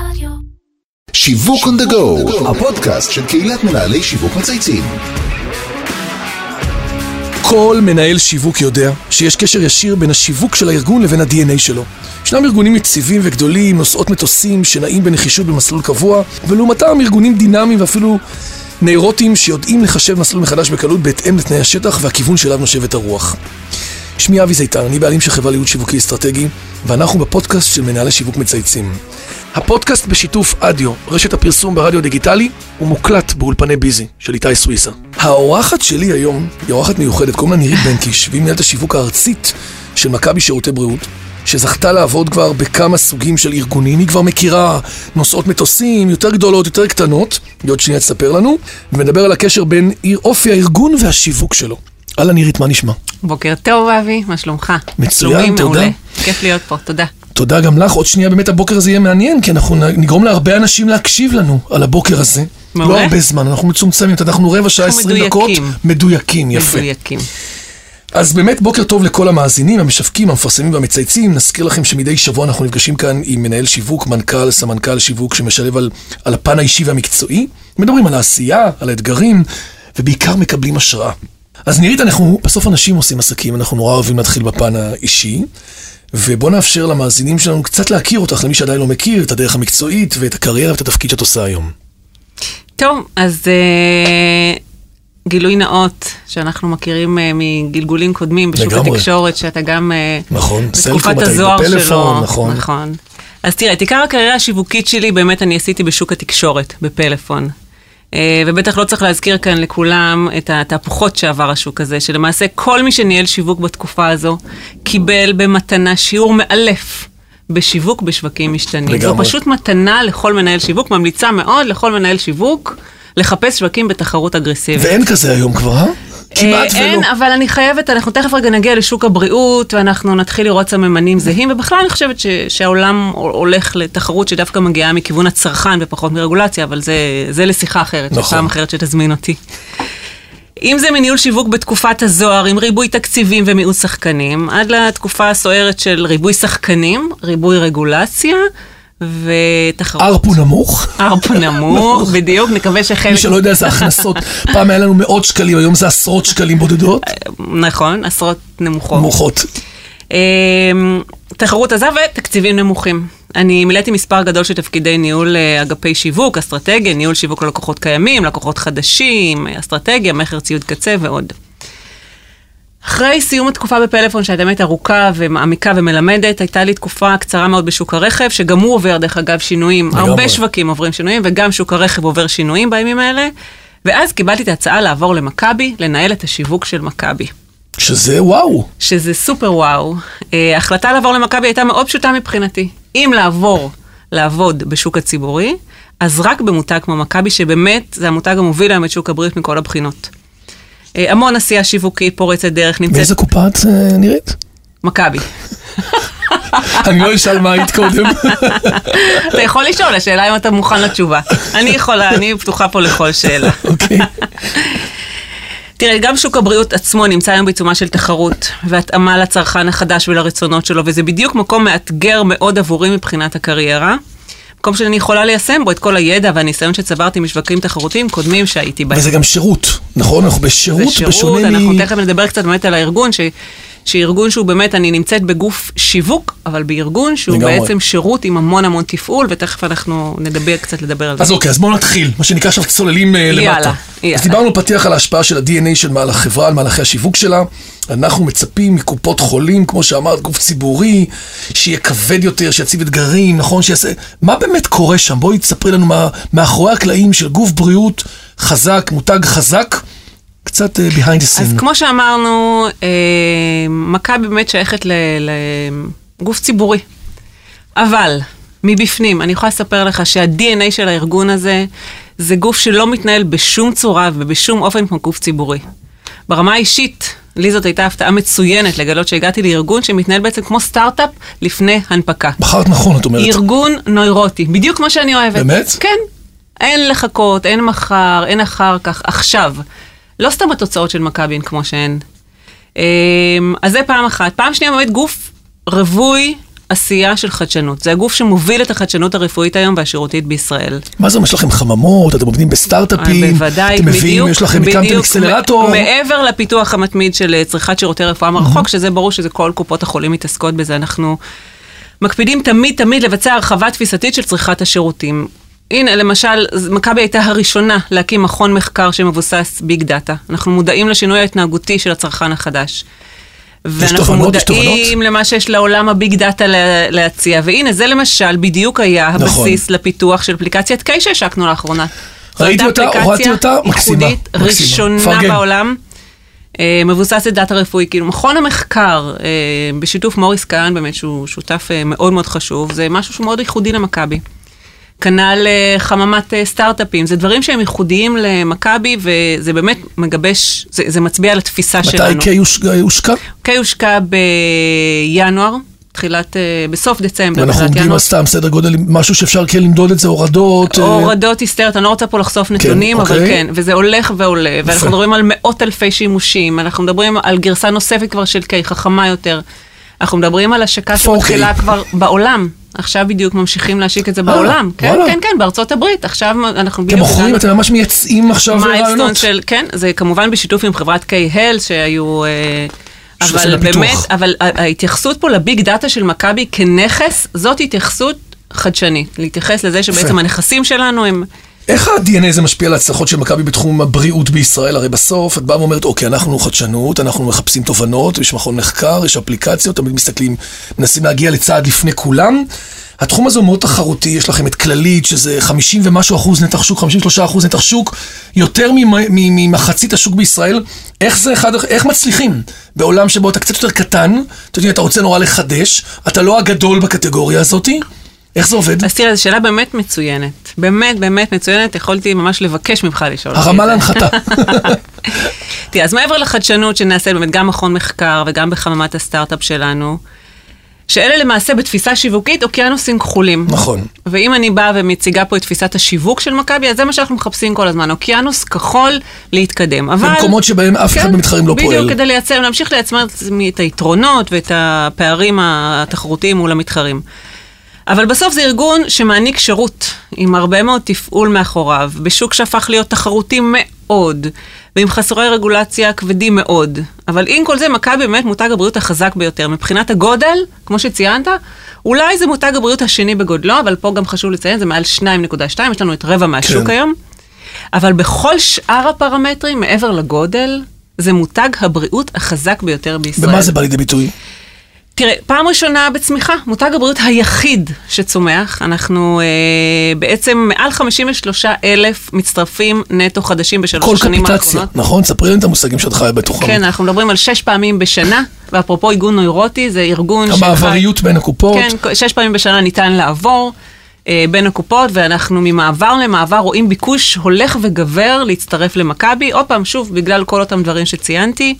רדיו. שיווק on the go, הפודקאסט של קהילת מנהלי שיווק מצייצים. כל מנהל שיווק יודע שיש קשר ישיר בין השיווק של הארגון לבין ה-DNA שלו. ישנם ארגונים יציבים וגדולים, נושאות מטוסים, שנעים בנחישות במסלול קבוע, ולעומתם ארגונים דינמיים ואפילו ניירוטיים שיודעים לחשב מסלול מחדש בקלות בהתאם לתנאי השטח והכיוון שאליו נושבת הרוח. שמי אבי זיתן, אני בעלים של חברה לייעוד שיווקי אסטרטגי, ואנחנו בפודקאסט של מנהלי שיווק מצייצים. הפודקאסט בשיתוף אדיו, רשת הפרסום ברדיו דיגיטלי, הוא מוקלט באולפני ביזי של איתי סוויסה. האורחת שלי היום היא אורחת מיוחדת, קוראים לה נירית בנקיש, והיא מנהלת השיווק הארצית של מכבי שירותי בריאות, שזכתה לעבוד כבר בכמה סוגים של ארגונים, היא כבר מכירה נושאות מטוסים, יותר גדולות, יותר קטנות, היא עוד שנייה תספר לנו, ונדבר על הקשר בין אופי הארגון והשיווק שלו. אהלן נירית, מה נשמע? בוקר טוב, אבי, מה שלומך? מצוין, תודה. מעולה. כיף להיות פה, תודה. תודה גם לך, עוד שנייה באמת הבוקר הזה יהיה מעניין, כי אנחנו נגרום להרבה אנשים להקשיב לנו על הבוקר הזה. מעולה. לא הרבה זמן, אנחנו מצומצמים, אנחנו רבע שעה, 20 דקות. מדויקים. מדויקים, יפה. מדויקים. אז באמת בוקר טוב לכל המאזינים, המשווקים, המפרסמים והמצייצים. נזכיר לכם שמדי שבוע אנחנו נפגשים כאן עם מנהל שיווק, מנכ"ל, סמנכ"ל שיווק שמשלב על, על הפן האישי והמקצועי. מדברים על העשייה, על האתגרים, ובעיקר מקבלים השראה. אז נירית, אנחנו בסוף אנשים עושים עסקים, אנחנו נורא אוהבים להתחיל בפן האישי. ובוא נאפשר למאזינים שלנו קצת להכיר אותך, למי שעדיין לא מכיר, את הדרך המקצועית ואת הקריירה ואת התפקיד שאת עושה היום. טוב, אז אה, גילוי נאות, שאנחנו מכירים אה, מגלגולים קודמים בשוק לגמרי. התקשורת, שאתה גם אה, נכון, בתקופת הזוהר שלו. נכון. נכון. אז תראה, את עיקר הקריירה השיווקית שלי באמת אני עשיתי בשוק התקשורת, בפלאפון. אה, ובטח לא צריך להזכיר כאן לכולם את התהפוכות שעבר השוק הזה, שלמעשה כל מי שניהל שיווק בתקופה הזו, קיבל במתנה שיעור מאלף בשיווק בשווקים משתנים. זו לגמרי. פשוט מתנה לכל מנהל שיווק, ממליצה מאוד לכל מנהל שיווק לחפש שווקים בתחרות אגרסיבית. ואין כזה היום כבר, אה? כמעט אה, אין, ולא. אבל אני חייבת, אנחנו תכף רגע נגיע לשוק הבריאות, ואנחנו נתחיל לראות סממנים זהים, ובכלל אני חושבת ש, שהעולם הולך לתחרות שדווקא מגיעה מכיוון הצרכן ופחות מרגולציה, אבל זה, זה לשיחה אחרת. נכון. פעם אחרת שתזמין אותי. אם זה מניהול שיווק בתקופת הזוהר, עם ריבוי תקציבים ומיעוט שחקנים, עד לתקופה הסוערת של ריבוי שחקנים, ריבוי רגולציה ותחרות. ארפו נמוך. ארפו נמוך, בדיוק, נקווה שחלק... מי שלא יודע זה הכנסות. פעם היה לנו מאות שקלים, היום זה עשרות שקלים בודדות. נכון, עשרות נמוכות. נמוכות. אמ, תחרות עזה ותקציבים נמוכים. אני מילאתי מספר גדול של תפקידי ניהול אה, אגפי שיווק, אסטרטגיה, ניהול שיווק ללקוחות קיימים, לקוחות חדשים, אסטרטגיה, מכר ציוד קצה ועוד. אחרי סיום התקופה בפלאפון, שהייתה באמת ארוכה ומעמיקה ומלמדת, הייתה לי תקופה קצרה מאוד בשוק הרכב, שגם הוא עובר, דרך אגב, שינויים. הרבה שווקים עוברים שינויים, וגם שוק הרכב עובר שינויים בימים האלה. ואז קיבלתי את ההצעה לעבור למכבי, לנהל את השיווק של מכבי. שזה וואו. שזה סופר וואו. אה, ההחלטה לעבור למכבי הייתה מאוד פשוטה מבחינתי. אם לעבור לעבוד בשוק הציבורי, אז רק במותג כמו מכבי, שבאמת זה המותג המוביל היום את שוק הבריאות מכל הבחינות. אה, המון עשייה שיווקית פורצת דרך, נמצאת מאיזה קופה את אה, נראית? מכבי. אני לא אשאל מה היית קודם. אתה יכול לשאול, השאלה אם אתה מוכן לתשובה. אני יכולה, אני פתוחה פה לכל שאלה. אוקיי. תראה, גם שוק הבריאות עצמו נמצא היום בעיצומה של תחרות, והתאמה לצרכן החדש ולרצונות שלו, וזה בדיוק מקום מאתגר מאוד עבורי מבחינת הקריירה. מקום שאני יכולה ליישם בו את כל הידע והניסיון שצברתי משווקים תחרותיים קודמים שהייתי בהם. וזה גם שירות, נכון? אנחנו בשירות, בשונה אנחנו מ... תכף נדבר קצת באמת על הארגון, ש... שארגון שהוא באמת, אני נמצאת בגוף שיווק, אבל בארגון שהוא לגמרי. בעצם שירות עם המון המון תפעול, ותכף אנחנו נדבר קצת לדבר על זה. אז אוקיי, אז בואו נתחיל. מה שנקרא עכשיו צוללים אה, למטה. יאללה, יאללה. אז דיברנו פתיח על ההשפעה של ה-DNA של מעל החברה, על מהלכי השיווק שלה. אנחנו מצפים מקופות חולים, כמו שאמרת, גוף ציבורי, שיהיה כבד יותר, שיציב אתגרים, נכון? שיעשה... מה באמת קורה שם? בואי תספרי לנו מה, מאחורי הקלעים של גוף בריאות חזק, מותג חזק, קצת אה, behind the אז scene. כמו שאמרנו, אה, מכבי באמת שייכת לגוף ציבורי. אבל, מבפנים, אני יכולה לספר לך שה-DNA של הארגון הזה, זה גוף שלא מתנהל בשום צורה ובשום אופן כמו גוף ציבורי. ברמה האישית, לי זאת הייתה הפתעה מצוינת לגלות שהגעתי לארגון שמתנהל בעצם כמו סטארט-אפ לפני הנפקה. בחרת נכון, את אומרת. ארגון נוירוטי, בדיוק כמו שאני אוהבת. באמת? כן. אין לחכות, אין מחר, אין אחר כך, עכשיו. לא סתם התוצאות של מכבי הן כמו שהן. אמ, אז זה פעם אחת. פעם שנייה באמת גוף רווי עשייה של חדשנות. זה הגוף שמוביל את החדשנות הרפואית היום והשירותית בישראל. מה זה אומר? יש לכם חממות, אתם עובדים בסטארט-אפים, אה, בוודאי, אתם מביאים, בדיוק, יש לכם, הקמתם אקסלרטור. מעבר לפיתוח המתמיד של אה, צריכת שירותי רפואה מרחוק, שזה ברור שזה כל קופות החולים מתעסקות בזה, אנחנו מקפידים תמיד תמיד לבצע הרחבה תפיסתית של צריכת השירותים. הנה, למשל, מכבי הייתה הראשונה להקים מכון מחקר שמבוסס big data. אנחנו מודעים לשינוי ההתנהגותי של הצרכן החדש. ואנחנו תובנות? מודעים למה שיש לעולם ה big data לה- להציע, והנה, זה למשל בדיוק היה נכון. הבסיס לפיתוח של אפליקציית קיי שהשקנו לאחרונה. ראיתי אותה, אפליקציה הורדתי אותה, מקסימה, ייחודית, מקסימה. ראשונה מפרגן. בעולם, אה, מבוססת data רפואי. כאילו, מכון המחקר, אה, בשיתוף מוריס כהן, באמת, שהוא שותף אה, מאוד מאוד חשוב, זה משהו שהוא מאוד ייחודי למכבי. כנ"ל אה, חממת אה, סטארט-אפים, זה דברים שהם ייחודיים למכבי, וזה באמת מגבש, זה, זה מצביע על התפיסה שלנו. מתי קיי הוש- הושקע? קיי הושקע בינואר, תחילת, אה, בסוף דצמבר, אנחנו עומדים. על סתם סדר גודל, משהו שאפשר כן למדוד את זה, הורדות. הורדות היסטריות, אני לא רוצה פה לחשוף נתונים, אבל אוקיי. כן, וזה הולך ועולה, ואנחנו. מדברים על מאות אלפי שימושים, אנחנו מדברים על גרסה נוספת כבר של קיי, חכמה יותר. אנחנו מדברים על השקה 4K. שמתחילה כבר בעולם. עכשיו בדיוק ממשיכים להשיק את זה בעולם. כן. כן, כן, בארצות הברית. עכשיו אנחנו אתם בדיוק... מוכרים, הגענו- אתם ממש מייצאים עכשיו רעיונות. כן, זה כמובן בשיתוף עם חברת קיי-הל שהיו... אה, אבל. באמת, אבל ההתייחסות פה לביג דאטה של מכבי כנכס, זאת התייחסות חדשנית. להתייחס לזה שבעצם. הנכסים שלנו הם... איך ה-DNA הזה משפיע על ההצלחות של מכבי בתחום הבריאות בישראל? הרי בסוף את באה ואומרת, אוקיי, אנחנו חדשנות, אנחנו מחפשים תובנות, יש מכון מחקר, יש אפליקציות, תמיד מסתכלים, מנסים להגיע לצעד לפני כולם. התחום הזה הוא מאוד תחרותי, יש לכם את כללית, שזה 50 ומשהו אחוז נתח שוק, 53 אחוז נתח שוק, יותר ממחצית השוק בישראל. איך זה אחד, איך מצליחים בעולם שבו אתה קצת יותר קטן, אתה יודע, אתה רוצה נורא לחדש, אתה לא הגדול בקטגוריה הזאתי, איך זה עובד? אז תראה, זו שאלה באמת מצוינת. באמת, באמת מצוינת, יכולתי ממש לבקש ממך לשאול. הרמה. להנחתה. תראה, אז מעבר לחדשנות שנעשית באמת גם מכון מחקר וגם בחממת הסטארט-אפ שלנו, שאלה למעשה בתפיסה שיווקית אוקיינוסים כחולים. נכון. ואם אני באה ומציגה פה את תפיסת השיווק של מכבי, אז זה מה שאנחנו מחפשים כל הזמן, אוקיינוס כחול להתקדם. אבל... במקומות שבהם אף אחד כן, במתחרים לא בדיוק, פועל. כדי לייצר, להמשיך לייצר את היתרונות ואת הפערים התחרותיים מול המתחרים. אבל בסוף זה ארגון שמעניק שירות, עם הרבה מאוד תפעול מאחוריו, בשוק שהפך להיות תחרותי מאוד, ועם חסרי רגולציה כבדים מאוד. אבל עם כל זה, מכבי באמת מותג הבריאות החזק ביותר. מבחינת הגודל, כמו שציינת, אולי זה מותג הבריאות השני בגודלו, אבל פה גם חשוב לציין, זה מעל 2.2, יש לנו את רבע מהשוק כן. היום. אבל בכל שאר הפרמטרים, מעבר לגודל, זה מותג הבריאות החזק ביותר בישראל. במה זה בא לידי ביטוי? תראה, פעם ראשונה בצמיחה, מותג הבריאות היחיד שצומח, אנחנו אה, בעצם מעל 53 אלף מצטרפים נטו חדשים בשלוש כל השנים קפיטציה, האחרונות. נכון? ספרי לנו את המושגים שאת חיה בתוכם. כן, אנחנו מדברים על שש פעמים בשנה, ואפרופו ארגון נוירוטי, זה ארגון המעבריות בין הקופות. כן, שש פעמים בשנה ניתן לעבור אה, בין הקופות, ואנחנו ממעבר למעבר רואים ביקוש הולך וגבר להצטרף למכבי. עוד פעם, שוב, בגלל כל אותם דברים שציינתי.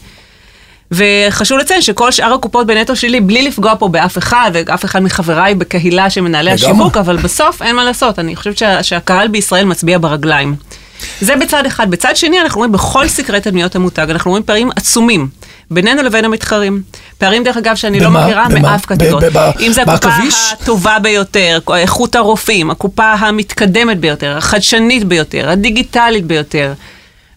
וחשוב לציין שכל שאר הקופות בנטו שלי, בלי לפגוע פה באף אחד, ואף אחד מחבריי בקהילה של מנהלי לגמרי. השיווק, אבל בסוף אין מה לעשות, אני חושבת שה, שהקהל בישראל מצביע ברגליים. זה בצד אחד. בצד שני, אנחנו רואים בכל סקרי תדמיות המותג, אנחנו רואים פערים עצומים בינינו לבין המתחרים. פערים, דרך אגב, שאני לא במה? מכירה במה? מאף קטגוריה. ב- אם זה הקופה בעכביש? הטובה ביותר, איכות הרופאים, הקופה המתקדמת ביותר, החדשנית ביותר, הדיגיטלית ביותר,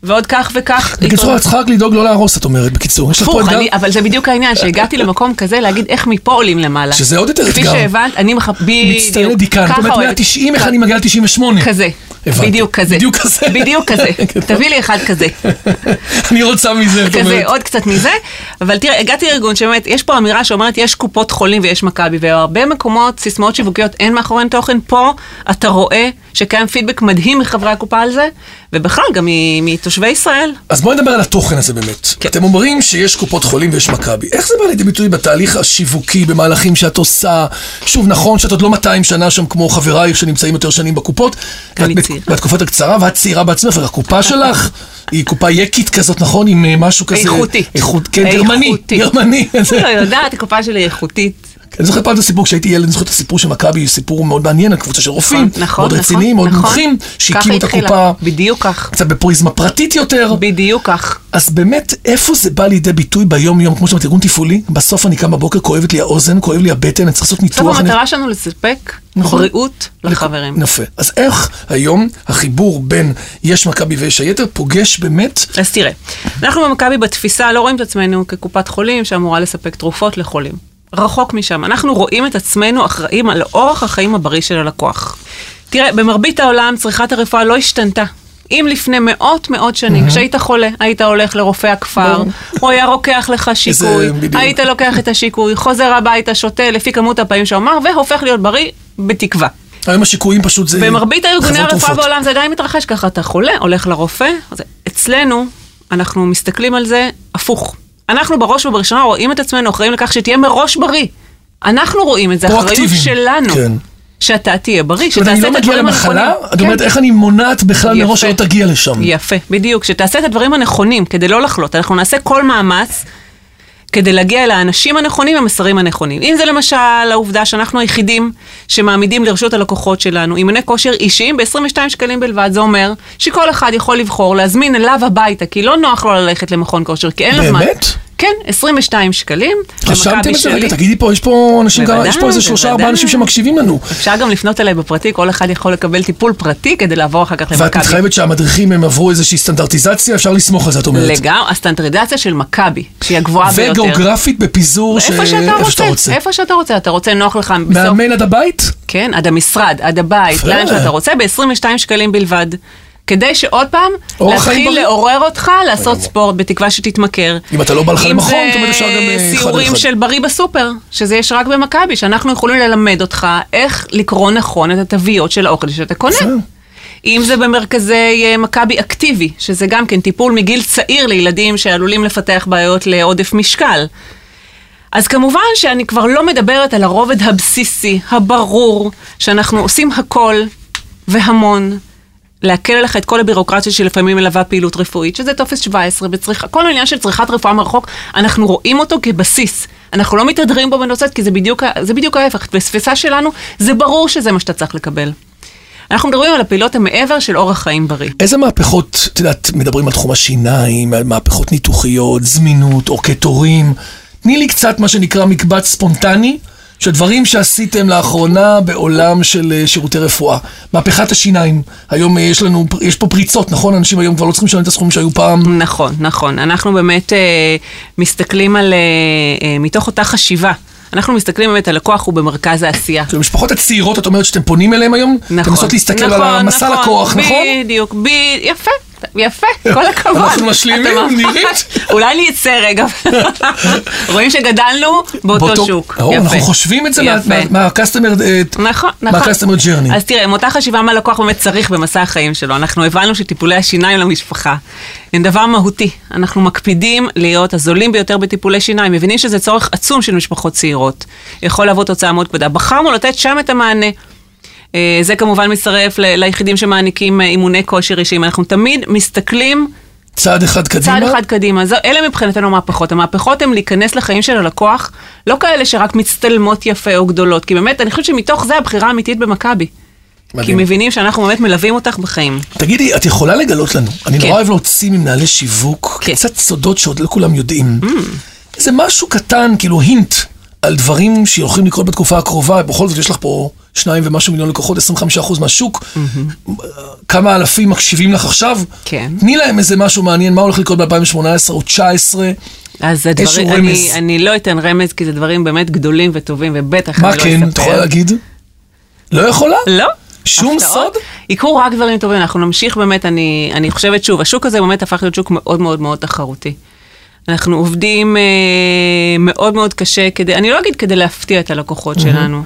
ועוד כך וכך. בקיצור, את צריכה רק לדאוג לא להרוס, את אומרת. בקיצור, הפוך, אבל זה בדיוק העניין, שהגעתי למקום כזה להגיד איך מפה עולים למעלה. שזה עוד יותר כפי אתגר. שהבנת, אני מחפ... בדיוק. מצטיינת דיקן. זאת אומרת, אוהבת. 190, איך אני מגיעה ל-98? כזה. בדיוק כזה. בדיוק כזה. בדיוק כזה. תביא לי אחד כזה. אני רוצה מזה, את כזה, אומרת. עוד קצת מזה. אבל תראה, הגעתי לארגון שבאמת, יש פה אמירה שאומרת, יש קופות חולים ויש מכבי, והרבה מקומות, סיסמאות שיווקיות, אין מאחוריהן תוכן. פה אתה רואה שקיים פידבק מדהים מחברי הקופה על זה, ובכלל, גם מתושבי ישראל. אז בואי נדבר על התוכן הזה באמת. כן. אתם אומרים שיש קופות חולים ויש מכבי. איך זה בא לידי ביטוי בתהליך השיווקי, במהלכים שאת עושה? שוב, נכון שאת עוד לא 200 שנה שם כמו חברייך שנמצאים יותר שנים בקופות. אני ואת צעירה. בתקופת הקצרה, ואת צעירה בעצמך, והקופה שלך היא קופה יקית כזאת, נכון? עם אה, משהו כזה... איכותית. איכות, כן, גרמני. איכותית. גרמני. אני לא יודעת, הקופה שלי איכותית. אני זוכר פעם את הסיפור, כשהייתי ילד, אני זוכר את הסיפור של מכבי, סיפור מאוד מעניין, על קבוצה של רופאים, נכון, נכון, מאוד רציניים, מאוד נכון. מומחים, שהקימו את. הקופה, בדיוק כך. קצת בפריזמה פרטית יותר. בדיוק כך. אז באמת, איפה זה בא לידי ביטוי ביום-יום, כמו שאמרת, ארגון תפעולי, בסוף אני קם בבוקר, כואבת לי האוזן, כואב לי הבטן, אני צריך לעשות בסוף ניתוח. אני- המטרה שלנו לספק נכון. בריאות לחברים. יפה. אז איך היום החיבור בין יש מכבי ויש היתר פוגש באמת אז תראה, אנחנו במכבי בתפיסה לא רואים את עצמנו כקופת חולים שאמורה לספק תרופות לחולים. רחוק משם. אנחנו רואים את עצמנו אחראים על אורח החיים הבריא של הלקוח. תראה, במרבית העולם צריכת הרפואה לא השתנתה. אם לפני מאות מאות שנים, כשהיית חולה, היית הולך לרופא הכפר. הוא היה רוקח לך שיקוי. היית לוקח את השיקוי, חוזר הביתה, שותה לפי כמות הפעמים שהוא אמר, והופך להיות בריא בתקווה. היום השיקויים פשוט זה... במרבית ארגוני חברות הרפואה. בעולם זה עדיין מתרחש ככה, אתה חולה, הולך לרופא. אצלנו, אנחנו מסתכלים על זה הפוך. אנחנו בראש ובראשונה רואים את עצמנו אחראים לכך שתהיה מראש בריא. אנחנו רואים את זה, אחריות. שלנו. כן. שאתה תהיה בריא, זאת אומרת, אני שתעשה לא את מגיע הדברים למחלה, הנכונים. את אומרת, כן. איך אני מונעת בכלל. מראש שלא תגיע לשם. יפה, בדיוק. שתעשה את הדברים הנכונים כדי לא לחלות. אנחנו נעשה כל מאמץ כדי להגיע אל האנשים הנכונים והמסרים הנכונים. אם זה למשל העובדה שאנחנו היחידים שמעמידים לרשות הלקוחות שלנו אימוני כושר אישיים ב-22 שקלים בלבד, זה אומר שכל אחד יכול לבחור להזמין אליו הביתה, כי לא נוח לו ללכת למכון כושר, כי אין לו זמן. באמת? כן, 22 שקלים. רשמתם את זה? רגע, תגידי פה, יש פה אנשים, גם- בוודאי, יש פה איזה שלושה ארבעה. אנשים שמקשיבים לנו. אפשר גם לפנות אליי בפרטי, כל אחד יכול לקבל טיפול פרטי כדי לעבור אחר כך ואת למכבי. מתחייבת שהמדריכים הם עברו איזושהי סטנדרטיזציה, אפשר לסמוך על זה, את אומרת. לגמרי, הסטנדרטיזציה של מכבי, שהיא הגבוהה ביותר. וגיאוגרפית בפיזור ש- איפה שאתה רוצה, רוצה. איפה שאתה רוצה, אתה רוצה נוח לך בסוף, מאמן עד הבית? כן, עד המשרד, עד הבית. לאן שאתה רוצה, ב-22 שקלים בלבד. כדי שעוד פעם, להתחיל. לעורר אותך לעשות ספורט, בתקווה שתתמכר. אם אתה לא בא לך למכון, אומרת, אפשר גם, אם אה, זה אחד סיורים על אחד. של בריא בסופר, שזה יש רק במכבי, שאנחנו יכולים ללמד אותך איך לקרוא נכון את התוויות של האוכל שאתה קונה. אם זה במרכזי אה, מכבי אקטיבי, שזה גם כן טיפול מגיל צעיר לילדים שעלולים לפתח בעיות לעודף משקל. אז כמובן שאני כבר לא מדברת על הרובד הבסיסי, הברור, שאנחנו עושים הכל והמון. להקל עליך את כל הבירוקרטיה שלפעמים מלווה פעילות רפואית, שזה טופס 17 בצריכה, כל העניין של צריכת רפואה מרחוק, אנחנו רואים אותו כבסיס. אנחנו לא מתהדרים בו בנושא, כי זה בדיוק, זה בדיוק ההפך. בתפיסה שלנו, זה ברור שזה מה שאתה צריך לקבל. אנחנו מדברים על הפעילות המעבר של אורח חיים בריא. איזה מהפכות, את יודעת, מדברים על תחום השיניים, על מהפכות ניתוחיות, זמינות, אורכי תורים. תני לי קצת מה שנקרא מקבץ ספונטני, של דברים שעשיתם לאחרונה בעולם של אה, שירותי רפואה. מהפכת השיניים, היום אה, יש לנו, יש פה פריצות, נכון? אנשים היום כבר לא צריכים לשלם את הסכומים שהיו פעם. נכון, נכון. אנחנו באמת אה, מסתכלים על, אה, אה, מתוך אותה חשיבה, אנחנו מסתכלים באמת, הלקוח הוא במרכז העשייה. המשפחות הצעירות, את אומרת שאתם פונים אליהם היום? נכון. אתם מנסות להסתכל נכון, על המסע נכון, לקוח, נכון? בדיוק, ב... יפה. יפה, כל הכבוד. אנחנו משלימים, נירית. אולי נצא רגע. רואים שגדלנו באותו שוק. אנחנו חושבים את זה. מה-customer נכון, נכון. מה-customer journey. אז תראה, עם אותה חשיבה מה לקוח באמת צריך במסע החיים שלו, אנחנו הבנו שטיפולי השיניים למשפחה הם דבר מהותי. אנחנו מקפידים להיות הזולים ביותר בטיפולי שיניים, מבינים שזה צורך עצום של משפחות צעירות. יכול להוות תוצאה מאוד כבדה. בחרנו לתת שם את המענה. אה, זה כמובן מצטרף ל- ליחידים שמעניקים אה, אימוני כושר אישיים. אנחנו תמיד מסתכלים צעד אחד קדימה. צעד אחד קדימה. זו, אלה מבחינתנו המהפכות. המהפכות הן להיכנס לחיים של הלקוח, לא כאלה שרק מצטלמות יפה או גדולות, כי באמת, אני חושבת שמתוך זה הבחירה האמיתית במכבי. כי מדהים. מבינים שאנחנו באמת מלווים אותך בחיים. תגידי, את יכולה לגלות לנו, אני כן. נורא אוהב להוציא ממנהלי שיווק כן. קצת סודות שעוד לא כולם יודעים. איזה משהו קטן, כאילו הינט, על דברים שהולכים לקרות בתקופה הקרובה, בכל זאת יש לך פה שניים ומשהו מיליון לקוחות, 25% מהשוק. כמה אלפים מקשיבים לך עכשיו? כן. תני להם איזה משהו מעניין, מה הולך לקרות ב-2018 או 2019? אז הדברים, אני. אני לא אתן רמז, כי זה דברים באמת גדולים וטובים, ובטח מה אני לא כן, אספר. את יכולה להגיד? לא יכולה? לא. שום הפתעות. סוד? יקרו רק דברים טובים, אנחנו נמשיך באמת, אני, אני חושבת שוב, השוק הזה באמת הפך להיות שוק מאוד מאוד מאוד תחרותי. אנחנו עובדים אה, מאוד מאוד קשה כדי, אני לא אגיד כדי להפתיע את הלקוחות שלנו,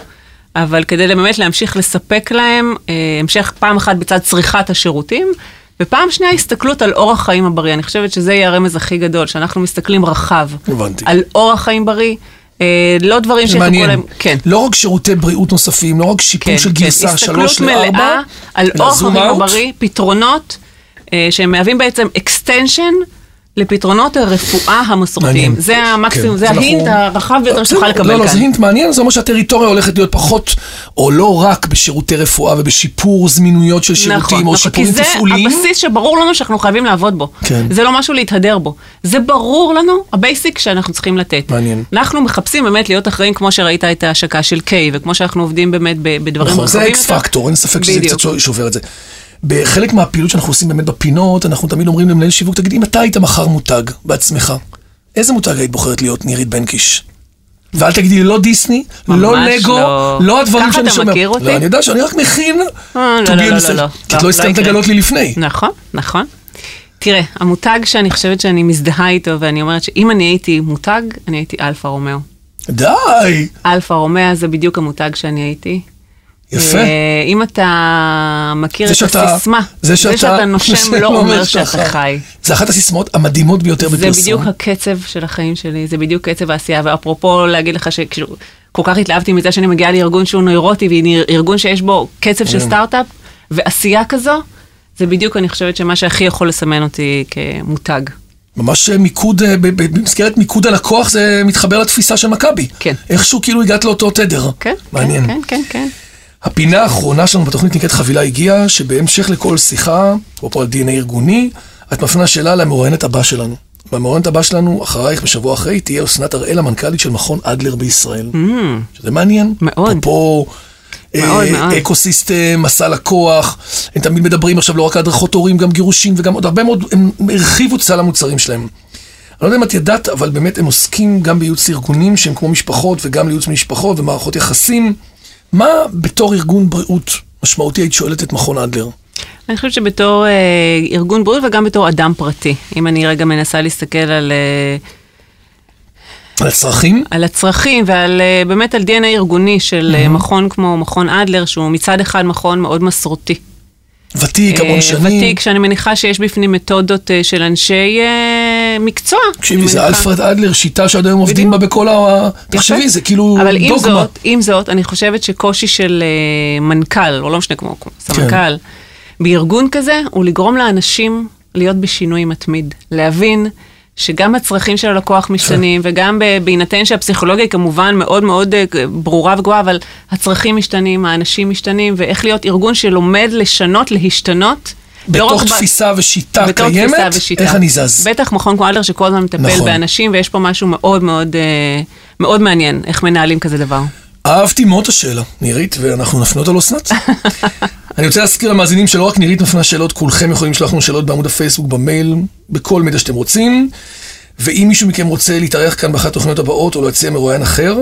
אבל כדי באמת להמשיך לספק להם אה, המשך פעם אחת בצד צריכת השירותים, ופעם שנייה הסתכלות על אורח חיים הבריא. אני חושבת שזה יהיה הרמז הכי גדול, שאנחנו מסתכלים רחב הבנתי. על אורח חיים בריא, אה, לא דברים שיחכו. להם, כן. לא רק שירותי בריאות נוספים, לא רק שיפור של גרסה 3 הסתכלות ל-4, מלאה על אורח חיים. הבריא, פתרונות אה, שהם מהווים בעצם extension לפתרונות הרפואה המסורתיים. זה המקסימום, כן, זה אז ה hint הרחב ביותר שתוכל לקבל לא, לא, כאן. זה hint מעניין, זה אומר שהטריטוריה הולכת להיות פחות, או לא רק בשירותי רפואה ובשיפור זמינויות של שירותים, נכון, או נכון, כי שיפורים זה תפעוליים. הבסיס שברור לנו שאנחנו חייבים לעבוד בו. כן. זה לא משהו להתהדר בו. זה ברור לנו, ה basic שאנחנו צריכים לתת. מעניין. אנחנו מחפשים באמת להיות אחראים, כמו שראית את ההשקה של קיי, וכמו שאנחנו עובדים באמת בדברים נכון, זה רחבים X יותר. פקטור, אין ספק שזה. קצת שובר את זה. בחלק מהפעילות שאנחנו עושים באמת בפינות, אנחנו תמיד אומרים למנהל שיווק, תגיד, אם אתה היית מחר מותג בעצמך, איזה מותג היית בוחרת להיות נירית בן קיש? ואל תגידי לי לא דיסני, לא לגו, לא. לא הדברים ככה שאני אתה שומע. מכיר אותי? לא, אני יודע שאני רק מכין. אה, לא, לא, לא, לא. לא. כי את לא לא הסכמת. לגלות לי לפני. נכון, נכון. תראה, המותג שאני חושבת שאני מזדהה איתו, ואני אומרת שאם אני הייתי מותג, אני הייתי אלפה רומאו. די, אלפה רומאו זה בדיוק המותג שאני הייתי. יפה. אה, אם אתה מכיר זה את שאתה, הסיסמה, זה שאתה, נושם לא אומר שאתה חי. זה אחת הסיסמאות המדהימות ביותר זה בפרסום. בדיוק הקצב של החיים שלי, זה בדיוק קצב העשייה, ואפרופו להגיד לך שכאילו, כל כך התלהבתי מזה שאני מגיעה לארגון שהוא נוירוטי, וארגון שיש בו קצב של סטארט-אפ, ועשייה כזו, זה בדיוק, אני חושבת, שמה שהכי יכול לסמן אותי כמותג. ממש מיקוד, אה, ב- ב- במסגרת מיקוד הלקוח זה מתחבר לתפיסה של מכבי. כן. איכשהו כאילו הגעת לאותו תדר. כן, מעניין. כן, כן, כן. הפינה האחרונה שלנו בתוכנית נקראת חבילה הגיעה, שבהמשך לכל שיחה, אפרופו על DNA ארגוני, את מפנה שאלה למרואיינת הבא שלנו. והמרואיינת הבא שלנו, אחרייך בשבוע אחרי, תהיה אסנת הראל, המנכ"לית של מכון אדלר בישראל. שזה מעניין. Mm. מאוד. מאוד, אה, מאוד. ecosystem, מסע לקוח, הם תמיד מדברים עכשיו לא רק על הדרכות הורים, גם גירושים וגם עוד הרבה מאוד, הם הרחיבו את סל המוצרים שלהם. אני לא יודע אם את ידעת, אבל באמת הם עוסקים גם בייעוץ ארגונים שהם כמו משפחות וגם לייעוץ משפחות ומערכות יחסים. מה בתור ארגון בריאות משמעותי היית שואלת את מכון אדלר? אני חושבת שבתור אה, ארגון בריאות וגם בתור אדם פרטי, אם אני רגע מנסה להסתכל על, אה, על הצרכים? על הצרכים ועל אה, באמת על DNA ארגוני של אה, מכון כמו מכון אדלר, שהוא מצד אחד מכון מאוד מסורתי. ותיק, המון אה, שנים. ותיק, שאני מניחה שיש בפנים מתודות אה, של אנשי מקצוע. תקשיבי, זה. אלפרד אדלר, שיטה שעד היום עובדים בה בכל ה... תחשבי. זה כאילו אבל עם דוגמה. זאת, עם זאת, אני חושבת שקושי של אה, מנכ"ל, או לא משנה כמו כן. סמנכ"ל, בארגון כזה, הוא לגרום לאנשים להיות בשינוי מתמיד. להבין שגם הצרכים של הלקוח משתנים, וגם בהינתן שהפסיכולוגיה היא כמובן מאוד מאוד אה, ברורה וגבוהה, אבל הצרכים משתנים, האנשים משתנים, ואיך להיות ארגון שלומד לשנות, להשתנות. בתוך תפיסה ושיטה בתור קיימת, תפיסה ושיטה. איך אני זז? בטח מכון כמו אדלר שכל הזמן מטפל נכון. באנשים, ויש פה משהו מאוד מאוד, אה, מאוד מעניין, איך מנהלים כזה דבר. אהבתי מאוד את השאלה, נירית, ואנחנו נפנה אותה לאסנת. אני רוצה להזכיר למאזינים שלא רק נירית מפנה שאלות, כולכם יכולים לשלוח לנו שאלות בעמוד הפייסבוק, במייל, בכל מדיה שאתם רוצים. ואם מישהו מכם רוצה להתארח כאן באחת התוכניות הבאות, או להציע מרואיין אחר,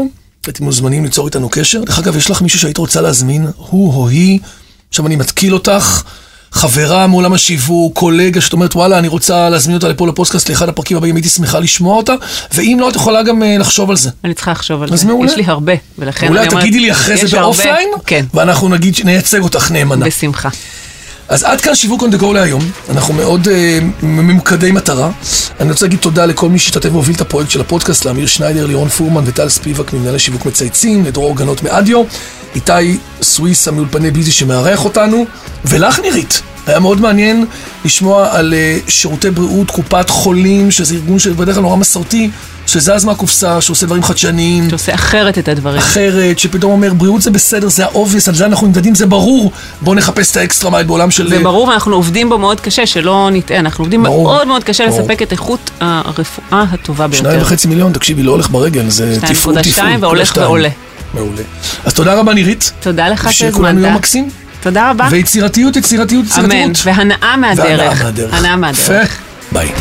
אתם מוזמנים ליצור איתנו קשר. דרך אגב, יש לך מישהו שהיית רוצה להזמין, הוא או היא, עכשיו אני מתקיל אותך, חברה מעולם השיווק, קולגה שאת אומרת, וואלה, אני רוצה להזמין אותה לפה לפודקאסט לאחד הפרקים הבאים, הייתי שמחה לשמוע אותה, ואם לא, את יכולה גם אה, לחשוב על זה. אני צריכה לחשוב על אז זה. מעולה. יש לי הרבה, ולכן אולי אני אומרת, תגידי לי אחרי זה. באופליין, כן, ואנחנו נגיד שנייצג אותך נאמנה. בשמחה. אז עד כאן שיווק on the go להיום, אנחנו מאוד uh, ממוקדי מטרה. אני רוצה להגיד תודה לכל מי שהשתתף והוביל את הפרויקט של הפודקאסט, לאמיר שניידר, לירון פורמן וטל ספיבק ממנהלי שיווק מצייצים, לדרור גנות מאדיו, איתי סוויסה מאולפני ביזי שמארח אותנו, ולך נירית. היה מאוד מעניין לשמוע על uh, שירותי בריאות, קופת חולים, שזה ארגון שבדרך כלל נורא מסורתי, שזז מהקופסה, שעושה דברים חדשניים. שעושה אחרת את הדברים. אחרת, שפתאום אומר, בריאות זה בסדר, זה ה-obvious, על זה אנחנו נמדדים, זה ברור. בואו נחפש את האקסטרה מייל בעולם של... זה ברור ואנחנו עובדים בו מאוד קשה, שלא נטעה, אנחנו עובדים ברור. מאוד מאוד קשה ברור. לספק את איכות הרפואה הטובה ביותר. שניים וחצי מיליון, תקשיבי, לא הולך ברגל, זה תפעול, תפעול. שתיים והולך. ועולה. מעולה. אז תודה רבה, נירית. תודה לך שיהיה כולנו יום שהזמנת. מקסים. תודה רבה. ויצירתיות, יצירתיות, יצירתיות. אמן. והנאה מהדרך. והנאה מהדרך. הנאה מהדרך. ביי.